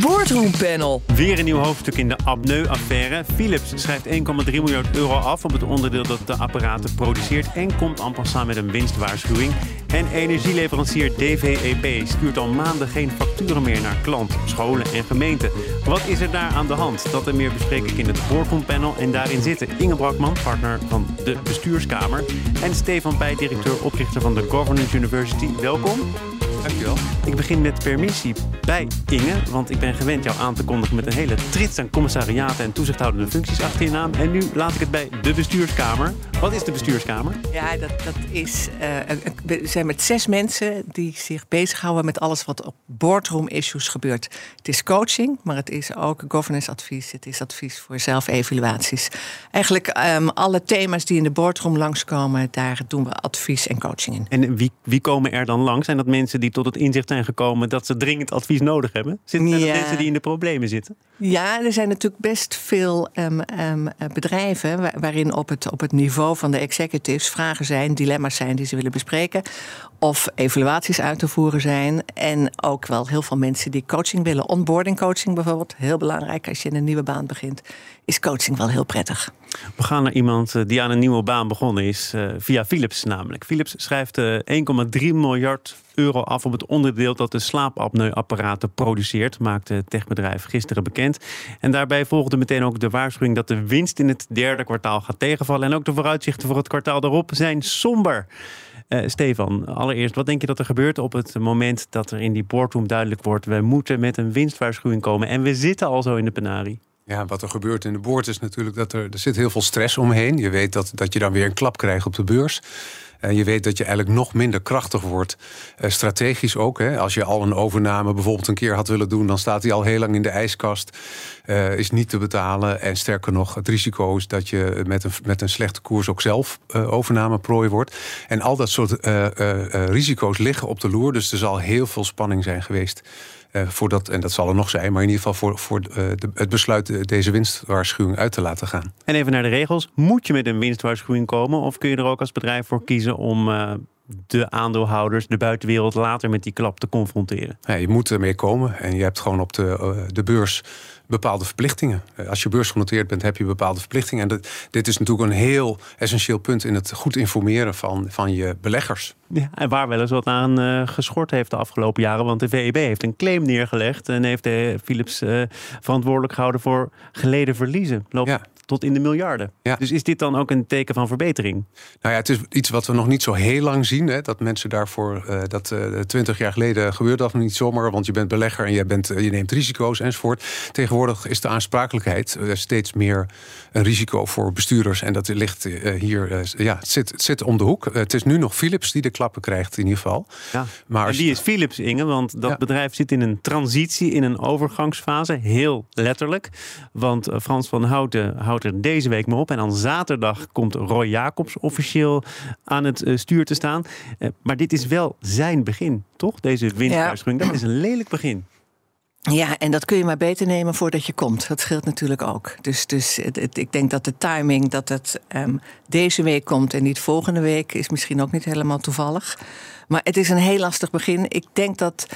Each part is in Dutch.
Boardroompanel. Weer een nieuw hoofdstuk in de Apneu-affaire. Philips schrijft 1,3 miljard euro af op het onderdeel dat de apparaten produceert en komt passant met een winstwaarschuwing. En energieleverancier DVEP stuurt al maanden geen facturen meer naar klanten, scholen en gemeenten. Wat is er daar aan de hand? Dat en meer bespreek ik in het Boardroompanel. En daarin zitten Inge Brakman, partner van de bestuurskamer, en Stefan Bij, directeur oprichter van de Governance University. Welkom. Dankjewel. Ik begin met permissie bij Inge, want ik ben gewend jou aan te kondigen met een hele trits aan commissariaten en toezichthoudende functies achter je naam. En nu laat ik het bij de bestuurskamer. Wat is de bestuurskamer? Ja, dat, dat is. Uh, we zijn met zes mensen die zich bezighouden met alles wat op boardroom issues gebeurt. Het is coaching, maar het is ook governance advies. Het is advies voor zelfevaluaties. Eigenlijk um, alle thema's die in de boardroom langskomen, daar doen we advies en coaching in. En wie, wie komen er dan langs? Zijn dat mensen die tot het inzicht zijn gekomen dat ze dringend advies nodig hebben? Zitten er ja. mensen die in de problemen zitten? Ja, er zijn natuurlijk best veel um, um, bedrijven waarin op het, op het niveau van de executives vragen zijn, dilemma's zijn die ze willen bespreken. Of evaluaties uit te voeren zijn. En ook wel heel veel mensen die coaching willen. Onboarding coaching bijvoorbeeld. Heel belangrijk als je in een nieuwe baan begint. Is coaching wel heel prettig. We gaan naar iemand eh, die aan een nieuwe baan begonnen is. Uh, via Philips namelijk. Philips schrijft uh, 1,3 miljard euro af op het onderdeel dat de slaapapneuapparaten produceert, maakte het techbedrijf gisteren bekend. En daarbij volgde meteen ook de waarschuwing dat de winst in het derde kwartaal gaat tegenvallen. En ook de vooruitzichten voor het kwartaal daarop zijn somber. Uh, Stefan, allereerst, wat denk je dat er gebeurt op het moment dat er in die boardroom duidelijk wordt: we moeten met een winstwaarschuwing komen en we zitten al zo in de penarie? Ja, wat er gebeurt in de boord is natuurlijk dat er, er zit heel veel stress omheen. Je weet dat, dat je dan weer een klap krijgt op de beurs. En je weet dat je eigenlijk nog minder krachtig wordt. Uh, strategisch ook. Hè. Als je al een overname bijvoorbeeld een keer had willen doen, dan staat die al heel lang in de ijskast. Uh, is niet te betalen. En sterker nog, het risico is dat je met een, met een slechte koers ook zelf uh, overnameprooi wordt. En al dat soort risico's liggen op de loer. Dus er zal heel veel spanning zijn geweest. Uh, voordat, en dat zal er nog zijn, maar in ieder geval voor, voor uh, de, het besluit deze winstwaarschuwing uit te laten gaan. En even naar de regels. Moet je met een winstwaarschuwing komen? Of kun je er ook als bedrijf voor kiezen om de aandeelhouders, de buitenwereld, later met die klap te confronteren? Ja, je moet ermee komen. En je hebt gewoon op de, de beurs bepaalde verplichtingen. Als je beursgenoteerd bent, heb je bepaalde verplichtingen. En dat, dit is natuurlijk een heel essentieel punt in het goed informeren van, van je beleggers. Ja, en waar wel eens wat aan uh, geschort heeft de afgelopen jaren. Want de VEB heeft een claim neergelegd en heeft de Philips uh, verantwoordelijk gehouden voor geleden verliezen. Loopt ja tot in de miljarden. Ja. Dus is dit dan ook een teken van verbetering? Nou ja, het is iets wat we nog niet zo heel lang zien. Hè, dat mensen daarvoor, uh, dat twintig uh, jaar geleden gebeurde dat nog niet zomaar. Want je bent belegger en je, bent, je neemt risico's enzovoort. Tegenwoordig is de aansprakelijkheid steeds meer een risico voor bestuurders. En dat ligt hier, ja, het zit, het zit om de hoek. het is nu nog Philips die de klappen krijgt in ieder geval. Ja. Maar en die is Philips, Inge, want dat ja. bedrijf zit in een transitie, in een overgangsfase. Heel letterlijk. Want Frans van Houten houdt er deze week maar op. En dan zaterdag komt Roy Jacobs officieel aan het stuur te staan. Maar dit is wel zijn begin, toch? Deze winstwaarschuwing. Ja. Dat is een lelijk begin. Ja, en dat kun je maar beter nemen voordat je komt. Dat scheelt natuurlijk ook. Dus, dus het, het, ik denk dat de timing dat het um, deze week komt en niet volgende week is misschien ook niet helemaal toevallig. Maar het is een heel lastig begin. Ik denk dat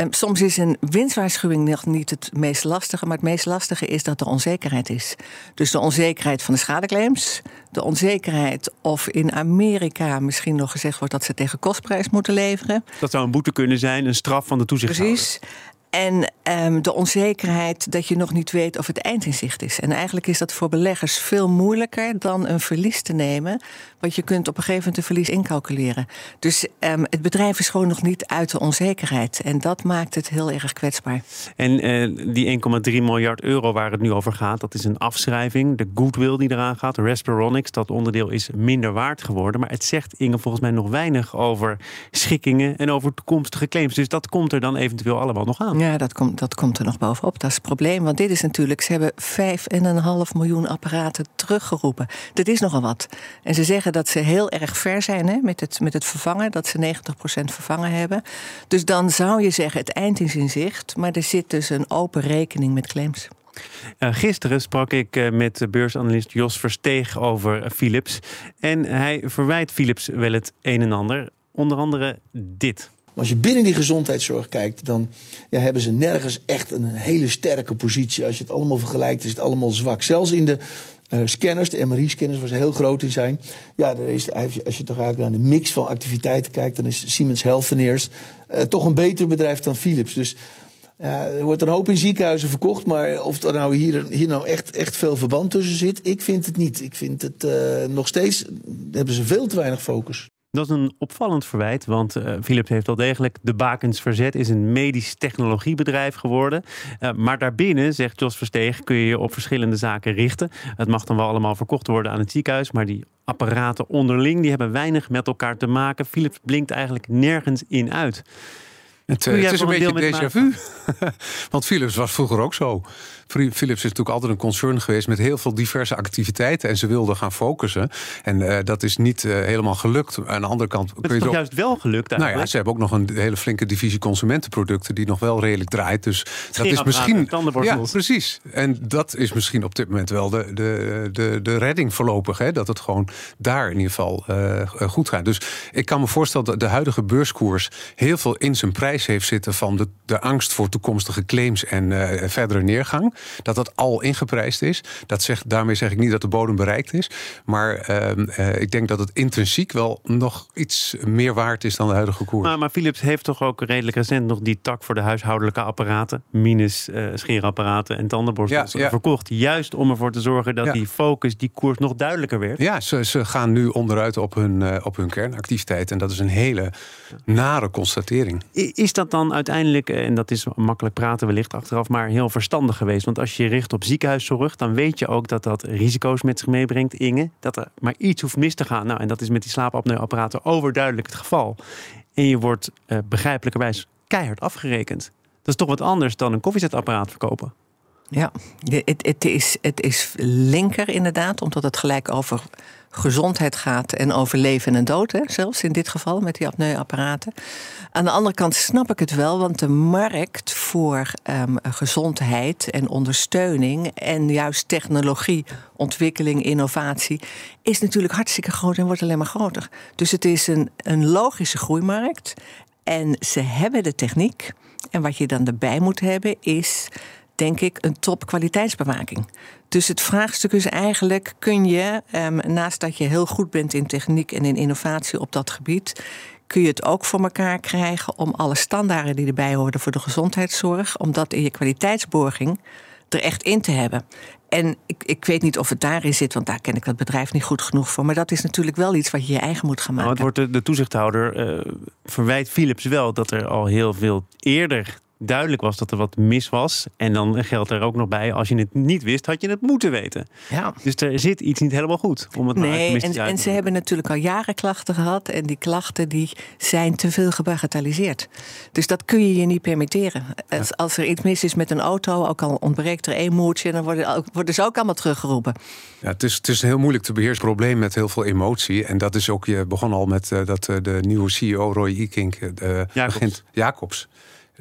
um, soms is een winstwaarschuwing nog niet het meest lastige, maar het meest lastige is dat er onzekerheid is. Dus de onzekerheid van de schadeclaims, de onzekerheid of in Amerika misschien nog gezegd wordt dat ze tegen kostprijs moeten leveren. Dat zou een boete kunnen zijn, een straf van de toezichthouder. Precies. En um, de onzekerheid dat je nog niet weet of het eind in zicht is. En eigenlijk is dat voor beleggers veel moeilijker dan een verlies te nemen. Want je kunt op een gegeven moment een verlies incalculeren. Dus um, het bedrijf is gewoon nog niet uit de onzekerheid. En dat maakt het heel erg kwetsbaar. En uh, die 1,3 miljard euro waar het nu over gaat, dat is een afschrijving. De goodwill die eraan gaat, Respironics, dat onderdeel is minder waard geworden. Maar het zegt Inge volgens mij nog weinig over schikkingen en over toekomstige claims. Dus dat komt er dan eventueel allemaal nog aan. Ja, dat komt, dat komt er nog bovenop. Dat is het probleem. Want dit is natuurlijk, ze hebben 5,5 miljoen apparaten teruggeroepen. Dat is nogal wat. En ze zeggen dat ze heel erg ver zijn hè, met, het, met het vervangen. Dat ze 90% vervangen hebben. Dus dan zou je zeggen, het eind is in zicht. Maar er zit dus een open rekening met claims. Uh, gisteren sprak ik uh, met beursanalist Jos Versteeg over Philips. En hij verwijt Philips wel het een en ander. Onder andere dit. Als je binnen die gezondheidszorg kijkt, dan ja, hebben ze nergens echt een hele sterke positie. Als je het allemaal vergelijkt, is het allemaal zwak. Zelfs in de uh, scanners, de MRI-scanners, waar ze heel groot in zijn. Ja, is, als je toch eigenlijk naar de mix van activiteiten kijkt, dan is Siemens Healthineers uh, toch een beter bedrijf dan Philips. Dus ja, er wordt een hoop in ziekenhuizen verkocht, maar of er nou hier, hier nou echt, echt veel verband tussen zit, ik vind het niet. Ik vind het uh, nog steeds, hebben ze veel te weinig focus. Dat is een opvallend verwijt, want uh, Philips heeft al degelijk de bakens verzet, is een medisch technologiebedrijf geworden. Uh, maar daarbinnen, zegt Jos Versteeg, kun je je op verschillende zaken richten. Het mag dan wel allemaal verkocht worden aan het ziekenhuis, maar die apparaten onderling, die hebben weinig met elkaar te maken. Philips blinkt eigenlijk nergens in uit. Het, uh, het is een beetje déjà vu. Want Philips was vroeger ook zo. Philips is natuurlijk altijd een concern geweest met heel veel diverse activiteiten. En ze wilden gaan focussen. En uh, dat is niet uh, helemaal gelukt. Aan de andere kant. Het is toch juist wel gelukt eigenlijk? Nou ja, ze hebben ook nog een hele flinke divisie consumentenproducten. die nog wel redelijk draait. Dus dat is misschien. Ja, precies. En dat is misschien op dit moment wel de, de, de, de redding voorlopig. Hè? Dat het gewoon daar in ieder geval uh, goed gaat. Dus ik kan me voorstellen dat de huidige beurskoers heel veel in zijn prijs heeft zitten van de, de angst voor toekomstige claims en verdere neergang. Dat dat al ingeprijsd is. Dat zegt, daarmee zeg ik niet dat de bodem bereikt is. Maar uh, ik denk dat het intrinsiek wel nog iets meer waard is dan de huidige koers. Maar, maar Philips heeft toch ook redelijk recent nog die tak voor de huishoudelijke apparaten, minus uh, scheerapparaten en tandenborstels, ja, ja. verkocht. Juist om ervoor te zorgen dat ja. die focus, die koers nog duidelijker werd. Ja, ze, ze gaan nu onderuit op hun, uh, op hun kernactiviteit. En dat is een hele nare constatering. Is dat dan uiteindelijk, en dat is makkelijk praten wellicht achteraf, maar heel verstandig geweest? Want als je je richt op ziekenhuiszorg, dan weet je ook dat dat risico's met zich meebrengt, Inge. Dat er maar iets hoeft mis te gaan. Nou, en dat is met die slaapapneuapparaten overduidelijk het geval. En je wordt uh, begrijpelijkerwijs keihard afgerekend. Dat is toch wat anders dan een koffiezetapparaat verkopen. Ja, het, het, is, het is linker inderdaad, omdat het gelijk over gezondheid gaat en over leven en dood. Zelfs in dit geval met die apneuapparaten. Aan de andere kant snap ik het wel, want de markt voor um, gezondheid en ondersteuning en juist technologie, ontwikkeling, innovatie is natuurlijk hartstikke groot en wordt alleen maar groter. Dus het is een, een logische groeimarkt en ze hebben de techniek. En wat je dan erbij moet hebben is denk ik, een topkwaliteitsbewaking. Dus het vraagstuk is eigenlijk: kun je, um, naast dat je heel goed bent in techniek en in innovatie op dat gebied, kun je het ook voor elkaar krijgen om alle standaarden die erbij horen voor de gezondheidszorg, om dat in je kwaliteitsborging er echt in te hebben. En ik, ik weet niet of het daarin zit, want daar ken ik dat bedrijf niet goed genoeg voor. Maar dat is natuurlijk wel iets wat je je eigen moet gaan maken. Nou, het wordt de, de toezichthouder uh, verwijt Philips wel dat er al heel veel eerder duidelijk was dat er wat mis was. En dan geldt er ook nog bij, als je het niet wist, had je het moeten weten. Ja. Dus er zit iets niet helemaal goed. Om het nee, en, en ze hebben natuurlijk al jaren klachten gehad. En die klachten die zijn te veel gebagatelliseerd. Dus dat kun je je niet permitteren. Als, als er iets mis is met een auto, ook al ontbreekt er één moertje... dan worden, worden ze ook allemaal teruggeroepen. Ja, het, is, het is een heel moeilijk te beheersen probleem met heel veel emotie. En dat is ook, je begon al met uh, dat uh, de nieuwe CEO Roy Ekink uh, Jacobs. begint... Jacobs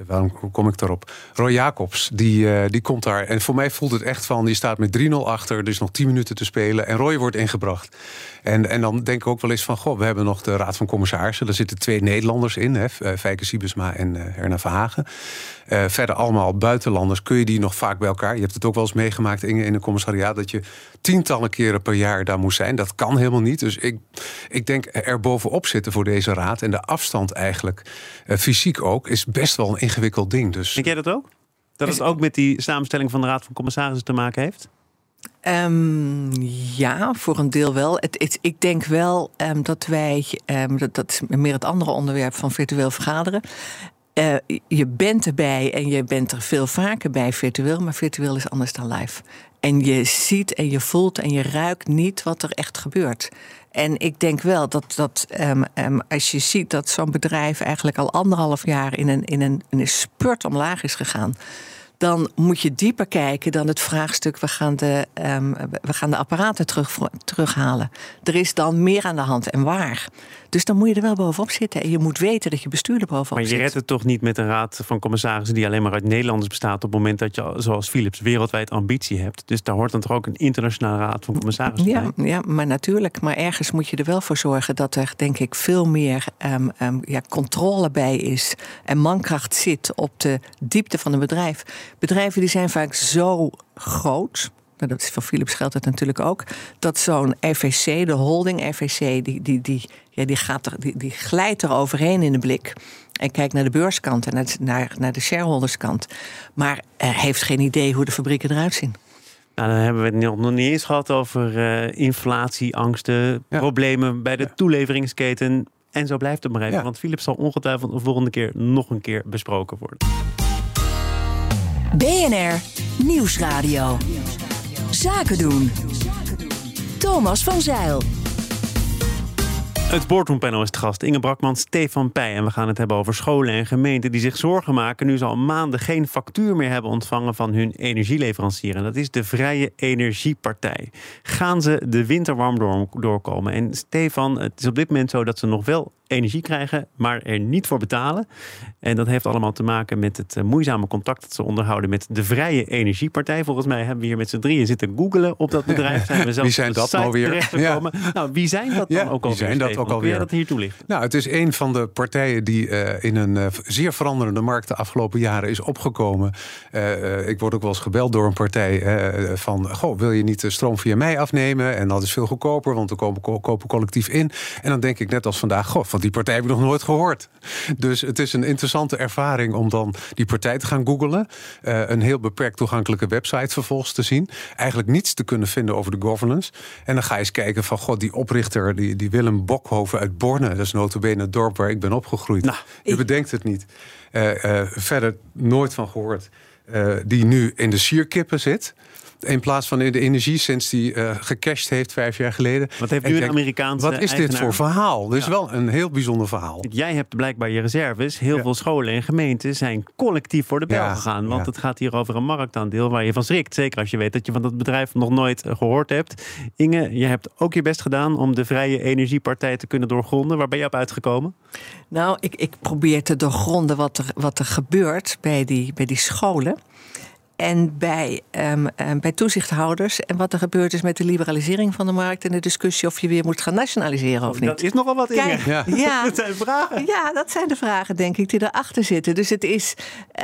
Waarom kom ik daarop? Roy Jacobs, die, uh, die komt daar. En voor mij voelt het echt van, die staat met 3-0 achter. Er is nog 10 minuten te spelen. En Roy wordt ingebracht. En, en dan denk ik ook wel eens van, goh, we hebben nog de Raad van Commissarissen. Daar zitten twee Nederlanders in, hè, eh, Fijke Siebesma en uh, Herna Verhagen. Uh, verder allemaal buitenlanders. Kun je die nog vaak bij elkaar? Je hebt het ook wel eens meegemaakt, Inge, in een commissariaat... dat je tientallen keren per jaar daar moest zijn. Dat kan helemaal niet. Dus ik, ik denk er bovenop zitten voor deze raad... en de afstand eigenlijk, uh, fysiek ook, is best wel een ingewikkeld ding. Dus... Denk jij dat ook? Dat het ook met die samenstelling van de Raad van Commissarissen te maken heeft? Um, ja, voor een deel wel. Het, ik denk wel um, dat wij, um, dat, is meer het andere onderwerp van virtueel vergaderen. uh, je bent erbij en je bent er veel vaker bij virtueel, maar virtueel is anders dan live. En je ziet en je voelt en je ruikt niet wat er echt gebeurt. En ik denk wel dat, dat als je ziet dat zo'n bedrijf eigenlijk al anderhalf jaar in een, in, een, in een spurt omlaag is gegaan dan moet je dieper kijken dan het vraagstuk: we gaan de, um, we gaan de apparaten terug, terughalen. Er is dan meer aan de hand en waar. Dus dan moet je er wel bovenop zitten. En je moet weten dat je bestuur er bovenop zit. Maar je redt het toch niet met een raad van commissarissen die alleen maar uit Nederlanders bestaat. op het moment dat je, zoals Philips, wereldwijd ambitie hebt. Dus daar hoort dan toch ook een internationale raad van commissarissen ja, bij. Ja, maar natuurlijk. Maar ergens moet je er wel voor zorgen dat er, denk ik, veel meer um, um, ja, controle bij is. En mankracht zit op de diepte van een bedrijf. Bedrijven die zijn vaak zo groot nou, dat is voor Philips geldt het natuurlijk ook, dat zo'n FVC, de holding FVC, die, die, die, ja, die, gaat er, die, die glijdt er overheen in de blik. En kijkt naar de beurskant en naar, naar, naar de shareholderskant. Maar uh, heeft geen idee hoe de fabrieken eruit zien. Nou, dan hebben we het nog niet eens gehad over uh, inflatie, angsten, problemen bij de ja. toeleveringsketen. En zo blijft het maar even. Ja. Want Philips zal ongetwijfeld de volgende keer nog een keer besproken worden. BNR Nieuwsradio. Zaken doen. Thomas van Zeil. Het boardroompanel is gast. Inge Brakman, Stefan Pij. En we gaan het hebben over scholen en gemeenten die zich zorgen maken... nu ze al maanden geen factuur meer hebben ontvangen van hun energieleverancier. En dat is de Vrije Energiepartij. Gaan ze de winter warm doorkomen? En Stefan, het is op dit moment zo dat ze nog wel energie krijgen, maar er niet voor betalen. En dat heeft allemaal te maken met het eh, moeizame contact dat ze onderhouden met de Vrije Energiepartij. Volgens mij hebben we hier met z'n drieën zitten googelen op dat bedrijf. Zijn we wie zijn dat nou weer? Ja. Nou, wie zijn dat dan ook alweer? Wie zijn dat ook alweer? Kun dat hier toelichten? Nou, het is een van de partijen die uh, in een uh, zeer veranderende markt de afgelopen jaren is opgekomen. Uh, ik word ook wel eens gebeld door een partij van, goh, wil je niet de stroom via mij afnemen? En dat is veel goedkoper, want we kopen, kopen collectief in. En dan denk ik net als vandaag, goh, die partij heb ik nog nooit gehoord. Dus het is een interessante ervaring om dan die partij te gaan googlen. Uh, een heel beperkt toegankelijke website vervolgens te zien. Eigenlijk niets te kunnen vinden over de governance. En dan ga je eens kijken van, god, die oprichter, die, die Willem Bokhoven uit Borne. Dat is notabene het dorp waar ik ben opgegroeid. Nou, je bedenkt het niet. Uh, uh, verder nooit van gehoord. die nu in de sierkippen zit. In plaats van de energie sinds die uh, gecashed heeft vijf jaar geleden. Wat heeft nu een Amerikaanse Wat is dit voor verhaal? Dit is wel een heel bijzonder verhaal. Jij hebt blijkbaar je reserves. Heel veel scholen en gemeenten zijn collectief voor de bel gegaan. Want het gaat hier over een marktaandeel waar je van schrikt. Zeker als je weet dat je van dat bedrijf nog nooit eh, gehoord hebt. Inge, je hebt ook je best gedaan om de Vrije Energiepartij te kunnen doorgronden. Waar ben je op uitgekomen? Nou, ik, ik probeer te doorgronden wat er, wat er gebeurt bij die, bij die scholen en bij, um, um, bij toezichthouders. En wat er gebeurt is met de liberalisering van de markt en de discussie of je weer moet gaan nationaliseren of niet. Dat is nogal wat in. Ja, ja, dat zijn vragen. Ja, dat zijn de vragen, denk ik, die erachter zitten. Dus het is.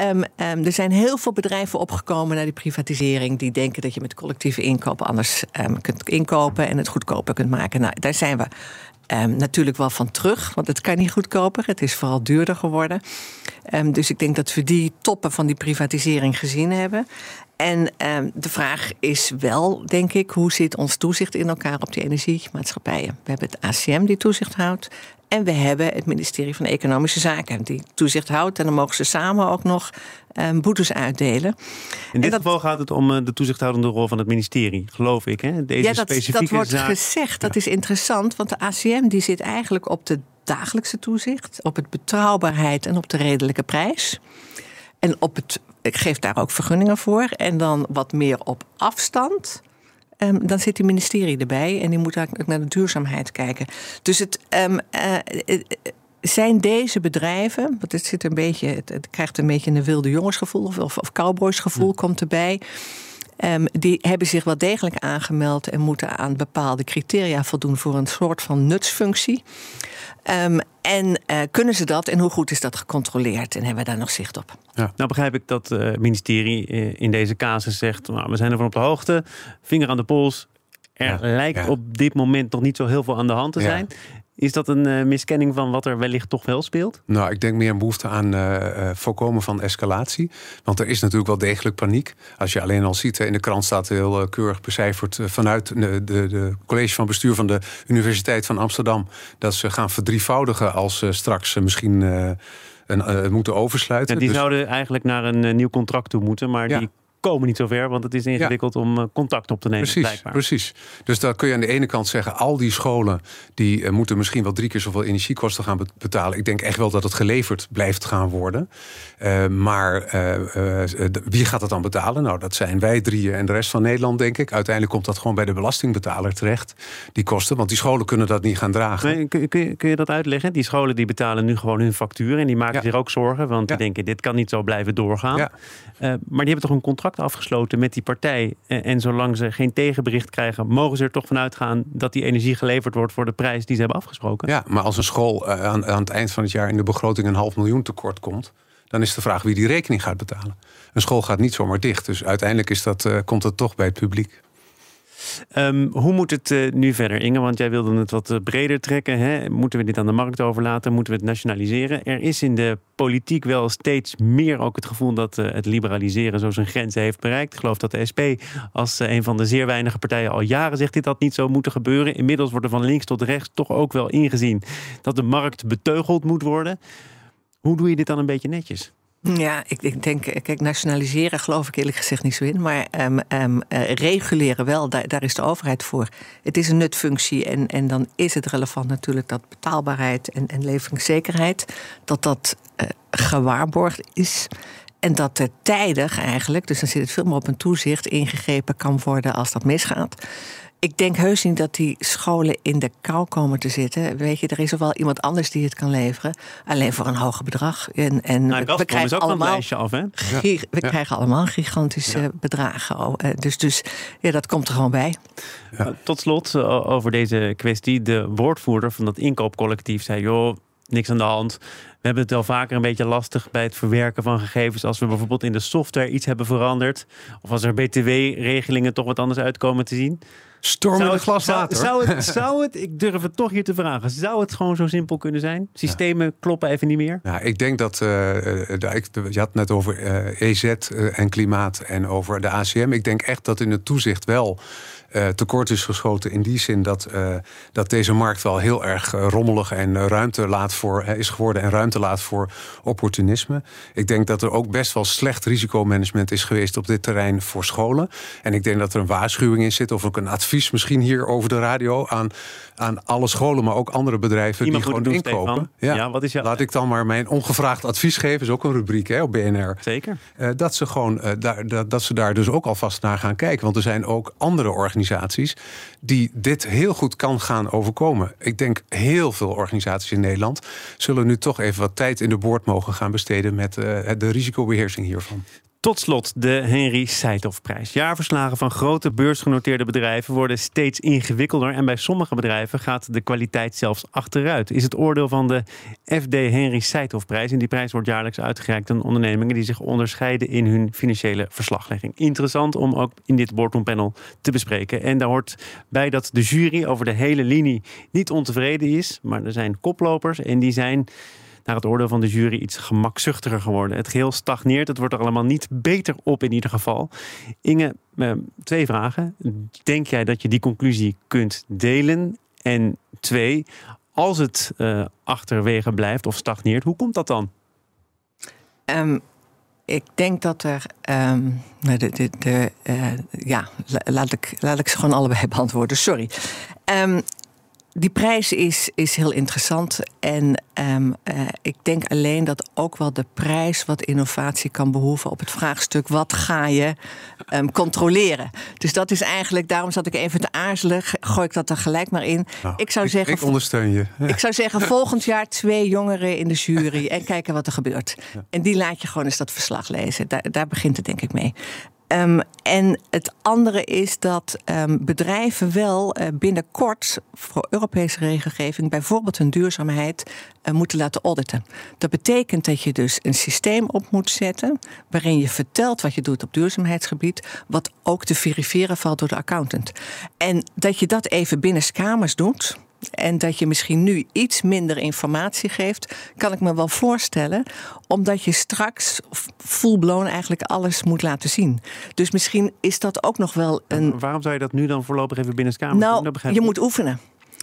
Um, er zijn heel veel bedrijven opgekomen naar die privatisering. die denken dat je met collectieve inkopen anders kunt inkopen en het goedkoper kunt maken. Nou, daar zijn we Um, natuurlijk wel van terug, want het kan niet goedkoper. Het is vooral duurder geworden. Um, dus ik denk dat we die toppen van die privatisering gezien hebben. En um, de vraag is wel, denk ik, hoe zit ons toezicht in elkaar op die energiemaatschappijen? We hebben het ACM die toezicht houdt. En we hebben het ministerie van Economische Zaken die toezicht houdt. En dan mogen ze samen ook nog um, boetes uitdelen. In dit geval gaat het om eh, de toezichthoudende rol van het ministerie, geloof ik. Hè? Deze ja, dat, specifieke dat wordt zaak... gezegd. Dat is interessant, want de ACM die zit eigenlijk op de dagelijkse toezicht, op het betrouwbaarheid en op de redelijke prijs. En op het, ik geef daar ook vergunningen voor. En dan wat meer op afstand. Um, dan zit die ministerie erbij en die moet ook naar de duurzaamheid kijken. Dus het, um, uh, zijn deze bedrijven, want het, zit een beetje, het, het, krijgt een beetje een wilde jongensgevoel of, of, of cowboysgevoel komt erbij. Um, die hebben zich wel degelijk aangemeld en moeten aan bepaalde criteria voldoen voor een soort van nutsfunctie. Um, en uh, kunnen ze dat en hoe goed is dat gecontroleerd en hebben we daar nog zicht op? Ja. Nou begrijp ik dat het uh, ministerie uh, in deze casus zegt, nou, we zijn ervan op de hoogte, vinger aan de pols. Er ja. lijkt ja. op dit moment nog niet zo heel veel aan de hand te zijn. Is dat een uh, miskenning van wat er wellicht toch wel speelt? Nou, ik denk meer een behoefte aan uh, voorkomen van escalatie. Want er is natuurlijk wel degelijk paniek. Als je alleen al ziet, in de krant staat heel keurig becijferd vanuit de, de, de, college van bestuur van de Universiteit van Amsterdam. dat ze gaan verdrievoudigen als straks misschien een, moeten oversluiten. Ja, die Dus- zouden eigenlijk naar een eh, nieuw contract toe moeten, maar Ja. die komen niet zo ver, want het is ingewikkeld om eh, contact op te nemen. Precies, blijkbaar. precies. Dus dan kun je aan de ene kant zeggen... al die scholen die eh, moeten misschien wel drie keer zoveel energiekosten gaan bet- betalen. Ik denk echt wel dat het geleverd blijft gaan worden. Eh, maar wie gaat het dan betalen? Nou, dat zijn wij drieën en de rest van Nederland, denk ik. Uiteindelijk komt dat gewoon bij de belastingbetaler terecht, die kosten. Want die scholen kunnen dat niet gaan dragen. Nee, kun, kun, je- kun je dat uitleggen? Die scholen die betalen nu gewoon hun factuur en die maken Ja. zich ook zorgen, want Ja. die denken dit kan niet zo blijven doorgaan. Ja. Maar die hebben toch een contract afgesloten met die partij. En, en zolang ze geen tegenbericht krijgen, mogen ze er toch vanuit gaan dat die energie geleverd wordt voor de prijs die ze hebben afgesproken. Ja, maar als een school eh, aan, aan het eind van het jaar in de begroting een half miljoen tekort komt, dan is de vraag wie die rekening gaat betalen. Een school gaat niet zomaar dicht, dus uiteindelijk is dat, eh, komt het toch bij het publiek. Ehm, hoe moet het eh, nu verder, Inge? Want jij wilde het wat eh, breder trekken. Hè? Moeten we dit aan de markt overlaten? Moeten we het nationaliseren? Er is in de politiek wel steeds meer ook het gevoel dat eh, het liberaliseren zo zijn grenzen heeft bereikt. Ik geloof dat de SP als een van de zeer weinige partijen al jaren zegt dit had niet zo moeten gebeuren. Inmiddels wordt er van links tot rechts toch ook wel ingezien dat de markt beteugeld moet worden. Hoe doe je dit dan een beetje netjes? Ja, ik, ik denk, eh, kijk, nationaliseren geloof ik eerlijk gezegd niet zo in. Maar ehm, ehm, eh, reguleren wel, daar, is de overheid voor. Het is een nutfunctie en, en dan is het relevant natuurlijk dat betaalbaarheid en, en leveringszekerheid, dat dat eh, gewaarborgd is. En dat er tijdig eigenlijk, dus dan zit het veel meer op een toezicht, ingegrepen kan worden als dat misgaat. Ik denk heus niet dat die scholen in de kou komen te zitten. Weet je, er is er wel iemand anders die het kan leveren. Alleen voor een hoger bedrag. En, en Nou, Gazprom is ook van het allemaal lijstje af, hè? We Ja. krijgen allemaal gigantische bedragen. Oh, eh, Dus, dus ja, dat komt er gewoon bij. Uh, Tot slot uh, over deze kwestie. De woordvoerder van dat inkoopcollectief zei: joh, niks aan de hand. We hebben het wel vaker een beetje lastig bij het verwerken van gegevens. Als we bijvoorbeeld in de software iets hebben veranderd. Of als er BTW-regelingen toch wat anders uitkomen te zien. Storm met een het, glas zou, water. zou, het, zou het, ik durf het toch hier te vragen, zou het gewoon zo simpel kunnen zijn? Systemen kloppen even niet meer? Ja, ik denk dat. eh, eh, ik- je had het net over EZ eh, en klimaat en over de ACM. Ik denk echt dat in het toezicht wel. Eh, tekort is geschoten in die zin dat, eh, dat deze markt wel heel erg eh, rommelig en ruimte laat voor, is geworden en ruimte laat voor opportunisme. Ik denk dat er ook best wel slecht risicomanagement is geweest op dit terrein voor scholen. En ik denk dat er een waarschuwing in zit, of ook een advies misschien hier over de radio aan, aan alle scholen, maar ook andere bedrijven Iemand die gewoon inkopen. Stefan. Ja, wat is jouw- Laat ik dan maar mijn ongevraagd advies geven, is ook een rubriek hè, op BNR. Zeker. Dat, ze gewoon, daar, dat, dat ze daar dus ook alvast naar gaan kijken. Want er zijn ook andere organisaties die dit heel goed kan gaan overkomen. Ik denk heel veel organisaties in Nederland zullen nu toch even wat tijd in de boord mogen gaan besteden met eh, de risicobeheersing hiervan. Tot slot de Henry Seithoff-prijs. Jaarverslagen van grote beursgenoteerde bedrijven worden steeds ingewikkelder. En bij sommige bedrijven gaat de kwaliteit zelfs achteruit. Is het oordeel van de FD Henry Seithoff-prijs. En die prijs wordt jaarlijks uitgereikt aan ondernemingen die zich onderscheiden in hun financiële verslaglegging. Interessant om ook in dit boardroom panel te bespreken. En daar hoort bij dat de jury over de hele linie niet ontevreden is. Maar er zijn koplopers en die zijn naar het oordeel van de jury iets gemakzuchtiger geworden. Het geheel stagneert. Het wordt er allemaal niet beter op in ieder geval. Inge, eh, twee vragen. Denk jij dat je die conclusie kunt delen? En twee, als het eh, achterwege blijft of stagneert, hoe komt dat dan? Ehm, ik denk dat er. ehm, nou, de, eh, ja, la- laat ik, laat ik ze gewoon allebei beantwoorden. Sorry. Ehm, die prijs is, is heel interessant. En ehm, eh, ik denk alleen dat ook wel de prijs wat innovatie kan behoeven op het vraagstuk: wat ga je ehm, controleren? Dus dat is eigenlijk, daarom zat ik even te aarzelen. Gooi ik dat er gelijk maar in. Nou, ik zou zeggen. Ik ondersteun je. Ik zou zeggen, volgend jaar twee jongeren in de jury en kijken wat er gebeurt. En die laat je gewoon eens dat verslag lezen. Daar, daar begint het denk ik mee. Ehm, en het andere is dat ehm, bedrijven wel eh, binnenkort voor Europese regelgeving bijvoorbeeld hun duurzaamheid eh, moeten laten auditen. Dat betekent dat je dus een systeem op moet zetten waarin je vertelt wat je doet op duurzaamheidsgebied, wat ook te verifiëren valt door de accountant. En dat je dat even binnenskamers doet. En dat je misschien nu iets minder informatie geeft, kan ik me wel voorstellen. Omdat je straks full-blown eigenlijk alles moet laten zien. Dus misschien is dat ook nog wel een. Waarom zou je dat nu dan voorlopig even binnen de kamer? Nou, je moet oefenen.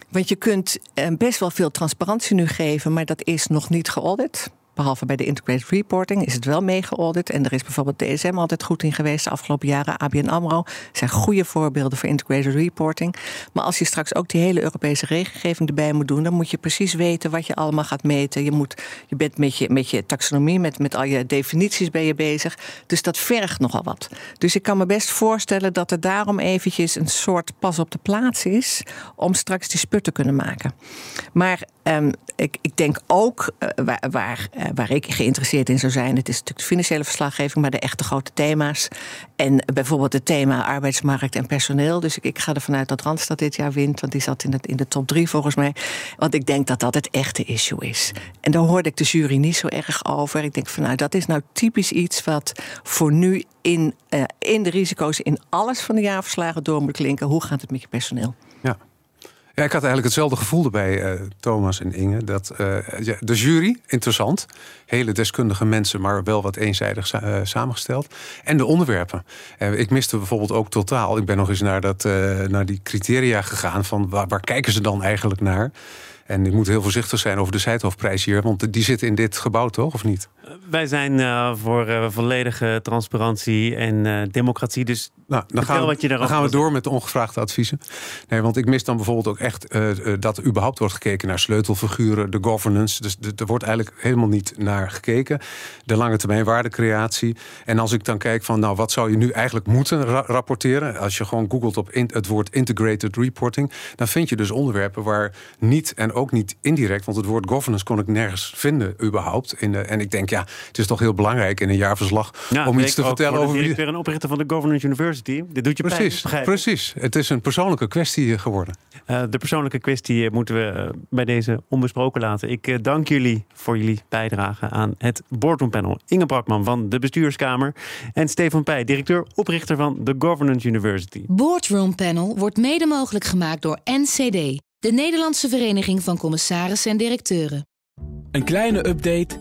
Want je kunt eh, best wel veel transparantie nu geven, maar dat is nog niet geaudit. Behalve bij de integrated reporting, is het wel meegeaudit. En er is bijvoorbeeld DSM altijd goed in geweest de afgelopen jaren. ABN AMRO zijn goede voorbeelden voor integrated reporting. Maar als je straks ook die hele Europese regelgeving erbij moet doen, dan moet je precies weten wat je allemaal gaat meten. Je, moet, je bent met je, met je taxonomie, met, met al je definities ben je bezig. Dus dat vergt nogal wat. Dus ik kan me best voorstellen dat er daarom eventjes een soort pas op de plaats is om straks die sput te kunnen maken. Maar um, ik, ik, denk ook uh, waar, uh, waar, ik geïnteresseerd in zou zijn, het is natuurlijk de financiële verslaggeving, maar de echte grote thema's. En bijvoorbeeld het thema arbeidsmarkt en personeel. Dus ik, ik ga ervan uit dat Randstad dit jaar wint, want die zat in, het, in de top drie volgens mij. Want ik denk dat dat het echte issue is. En daar hoorde ik de jury niet zo erg over. Ik denk van nou, dat is nou typisch iets wat voor nu in, uh, in de risico's in alles van de jaarverslagen door moet klinken. Hoe gaat het met je personeel? Ik had eigenlijk hetzelfde gevoel erbij, uh, Thomas en Inge. Dat, uh, de jury, interessant. Hele deskundige mensen, maar wel wat eenzijdig uh, samengesteld. En de onderwerpen. ik miste bijvoorbeeld ook totaal. Ik ben nog eens naar, dat, naar die criteria gegaan. Van waar, waar kijken ze dan eigenlijk naar? En ik moet heel voorzichtig zijn over de Zijthoofdprijs hier, want die zit in dit gebouw toch, of niet? Wij zijn uh, voor uh, volledige transparantie en uh, democratie. Dus nou, dan gaan, we, dan gaan we door met de ongevraagde adviezen. Nee, want ik mis dan bijvoorbeeld ook echt dat er überhaupt wordt gekeken naar sleutelfiguren, de governance. Dus er wordt eigenlijk helemaal niet naar gekeken. De lange termijn waardecreatie. En als ik dan kijk van, nou, wat zou je nu eigenlijk moeten ra rapporteren? Als je gewoon googelt op het woord integrated reporting, dan vind je dus onderwerpen waar niet en ook niet indirect, want het woord governance kon ik nergens vinden überhaupt. In de, en ik denk, ja, het is toch heel belangrijk in een jaarverslag ja, om iets te vertellen over. Ik ben een oprichter van de Governance University. Dit doet je precies, pijn, precies. Het is een persoonlijke kwestie geworden. Uh, de persoonlijke kwestie moeten we uh, bij deze onbesproken laten. Ik uh, dank jullie voor jullie bijdrage aan het Boardroom Panel. Inge Brakman van de Bestuurskamer en Stefan Pij, directeur oprichter van de Governance University. Boardroom Panel wordt mede mogelijk gemaakt door NCD de Nederlandse Vereniging van Commissarissen en Directeuren. Een kleine update